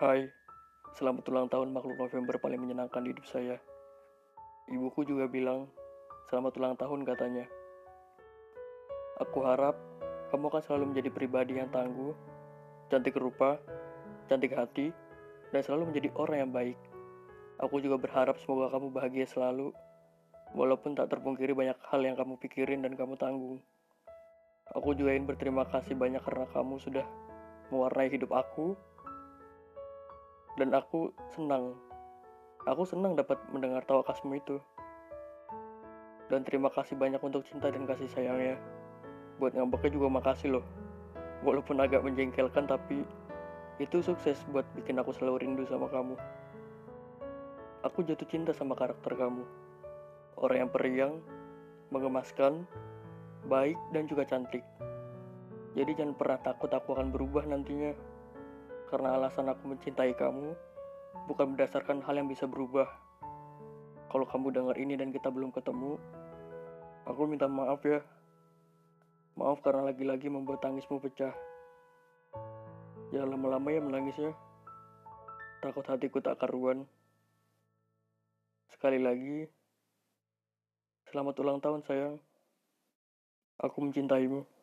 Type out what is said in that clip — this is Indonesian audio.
Hai, selamat ulang tahun makhluk November paling menyenangkan di hidup saya. Ibuku juga bilang, selamat ulang tahun katanya. Aku harap kamu akan selalu menjadi pribadi yang tangguh, cantik rupa, cantik hati, dan selalu menjadi orang yang baik. Aku juga berharap semoga kamu bahagia selalu, walaupun tak terpungkiri banyak hal yang kamu pikirin dan kamu tanggung. Aku juga ingin berterima kasih banyak karena kamu sudah mewarnai hidup aku dan aku senang. Aku senang dapat mendengar tawa kasmu itu. Dan terima kasih banyak untuk cinta dan kasih sayangnya. Buat ngambeknya juga makasih loh. Walaupun agak menjengkelkan tapi itu sukses buat bikin aku selalu rindu sama kamu. Aku jatuh cinta sama karakter kamu. Orang yang periang, mengemaskan, baik dan juga cantik. Jadi jangan pernah takut aku akan berubah nantinya. Karena alasan aku mencintai kamu bukan berdasarkan hal yang bisa berubah. Kalau kamu dengar ini dan kita belum ketemu, aku minta maaf ya. Maaf karena lagi-lagi membuat tangismu pecah. Jangan lama-lama ya menangisnya. Takut hatiku tak karuan. Sekali lagi, selamat ulang tahun sayang. Aku mencintaimu.